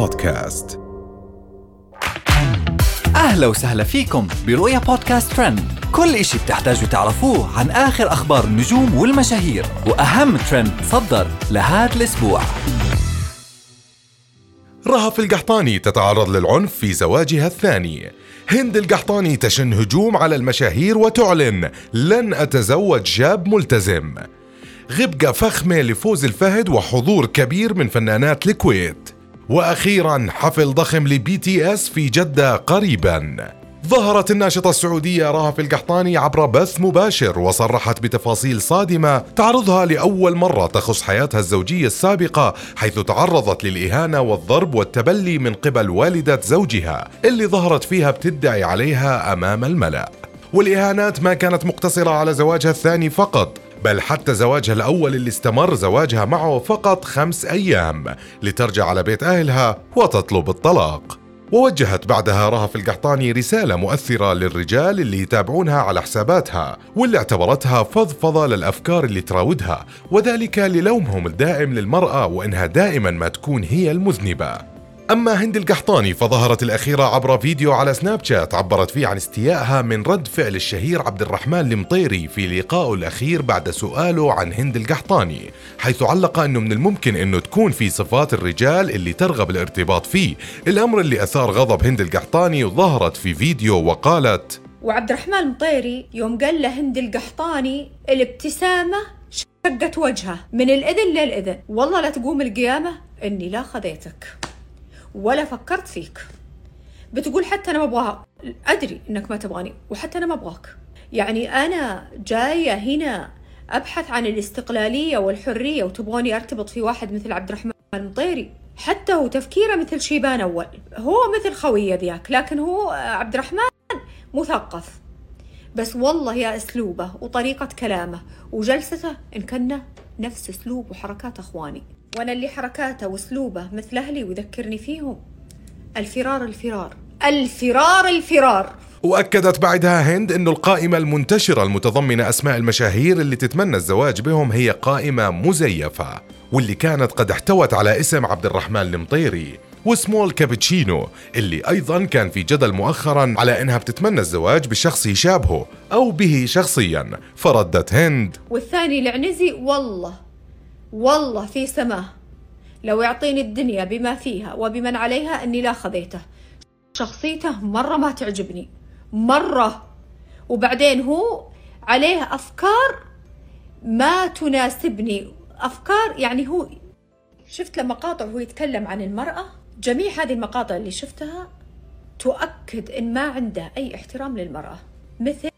بودكاست. أهلا وسهلا فيكم برؤيا بودكاست ترند. كل إشي بتحتاجوا تعرفوه عن آخر أخبار النجوم والمشاهير وأهم ترند صدر لهذا الأسبوع. رهف القحطاني تتعرض للعنف في زواجها الثاني. هند القحطاني تشن هجوم على المشاهير وتعلن لن أتزوج شاب ملتزم غبقة فخمة لفوز الفهد وحضور كبير من فنانات الكويت. وأخيرا حفل ضخم لبي تي اس في جدة قريبا. ظهرت الناشطة السعودية رهف القحطاني عبر بث مباشر وصرحت بتفاصيل صادمة تعرضها لأول مرة تخص حياتها الزوجية السابقة حيث تعرضت للإهانة والضرب والتبلي من قبل والدة زوجها اللي ظهرت فيها بتدعي عليها أمام الملأ. والإهانات ما كانت مقتصرة على زواجها الثاني فقط بل حتى زواجها الأول اللي استمر زواجها معه فقط خمس أيام لترجع على بيت أهلها وتطلب الطلاق. ووجهت بعدها رهف القحطاني رسالة مؤثرة للرجال اللي يتابعونها على حساباتها واللي اعتبرتها فضفضة للأفكار اللي تراودها وذلك للومهم الدائم للمرأة وإنها دائما ما تكون هي المذنبة. أما هند القحطاني فظهرت الأخيرة عبر فيديو على سناب شات عبرت فيه عن استيائها من رد فعل الشهير عبد الرحمن المطيري في لقائه الأخير بعد سؤاله عن هند القحطاني حيث علق أنه من الممكن أنه تكون في صفات الرجال اللي ترغب الارتباط فيه. الأمر اللي أثار غضب هند القحطاني وظهرت في فيديو وقالت وعبد الرحمن المطيري يوم قال له هند القحطاني الابتسامة شقت وجهه من الإذن للإذن. والله لا تقوم القيامة إني لا خذيتك. ولا فكرت فيك. بتقول حتى أنا ما أبغاها. أدري إنك ما تبغاني وحتى أنا ما أبغاك. يعني أنا جاية هنا أبحث عن الاستقلالية والحرية وتبغوني أرتبط في واحد مثل عبد الرحمن المطيري حتى هو تفكيره مثل شيبان أول. هو مثل خويه ذاك لكن هو عبد الرحمن مثقف. بس والله يا أسلوبه وطريقة كلامه وجلسته إن كنا نفس أسلوب وحركات أخواني. وأنا اللي حركاته واسلوبه مثل أهلي ويذكرني فيهم. الفرار الفرار. الفرار الفرار. وأكدت بعدها هند أن القائمة المنتشرة المتضمنة أسماء المشاهير اللي تتمنى الزواج بهم هي قائمة مزيفة واللي كانت قد احتوت على اسم عبد الرحمن المطيري وسمول كابتشينو اللي أيضا كان في جدل مؤخرا على أنها بتتمنى الزواج بشخص يشابهه أو به شخصيا فردت هند. والثاني العنزي والله. والله في سماه. لو يعطيني الدنيا بما فيها وبمن عليها أني لا خذيته. شخصيته مرة ما تعجبني. مرة. وبعدين هو عليه أفكار ما تناسبني. أفكار يعني هو شفت له مقاطع وهو يتكلم عن المرأة؟ جميع هذه المقاطع اللي شفتها تؤكد إن ما عنده أي احترام للمرأة. مثل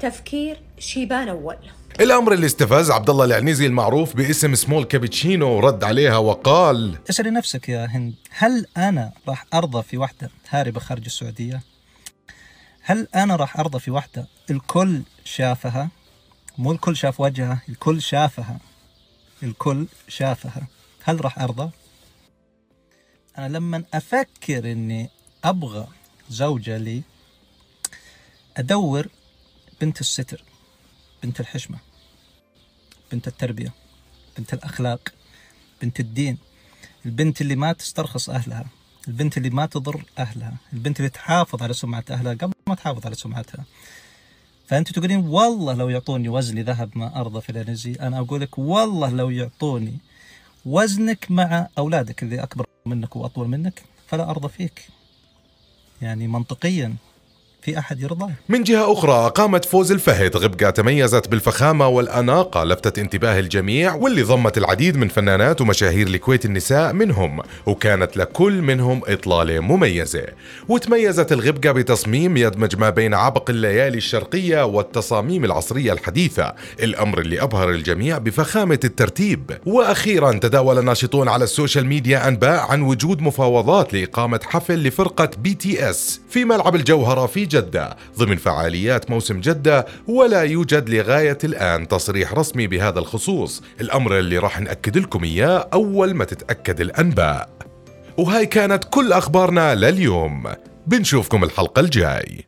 تفكير شيبان أول. الأمر اللي استفز عبد الله العنيزي المعروف باسم سمول كابتشينو رد عليها وقال اسالي نفسك يا هند هل أنا راح أرضى في وحدة هاربه خارج السعودية؟ هل أنا راح أرضى في وحدة الكل شافها؟ مو الكل شاف وجهها الكل شافها. الكل شافها. هل راح أرضى؟ أنا لما أفكر إني أبغى زوجة لي أدور بنت الستر بنت الحشمة بنت التربية بنت الأخلاق بنت الدين البنت اللي ما تسترخص أهلها البنت اللي ما تضر أهلها البنت اللي تحافظ على سمعة أهلها قبل ما تحافظ على سمعتها. فأنت تقولين والله لو يعطوني وزني ذهب ما أرضى في الأنرجي أنا أقول لك والله لو يعطوني وزنك مع أولادك اللي أكبر منك وأطول منك فلا أرضى فيك. يعني منطقيا في أحد يرضى. من جهة أخرى قامت فوز الفهد غبقة تميزت بالفخامة والأناقة لفتت انتباه الجميع واللي ضمت العديد من فنانات ومشاهير الكويت النساء منهم وكانت لكل منهم إطلالة مميزة. وتميزت الغبقة بتصميم يدمج ما بين عبق الليالي الشرقية والتصاميم العصرية الحديثة الأمر اللي أبهر الجميع بفخامة الترتيب. وأخيرا تداول الناشطون على ال social media أنباء عن وجود مفاوضات لإقامة حفل لفرقة بي تي إس في ملعب الجوهرة في جدة. ضمن فعاليات موسم جدة ولا يوجد لغاية الآن تصريح رسمي بهذا الخصوص. الأمر اللي راح نأكد لكم إياه أول ما تتأكد الأنباء. وهاي كانت كل أخبارنا لليوم. بنشوفكم الحلقة الجاي.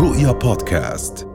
رؤيا بودكاست.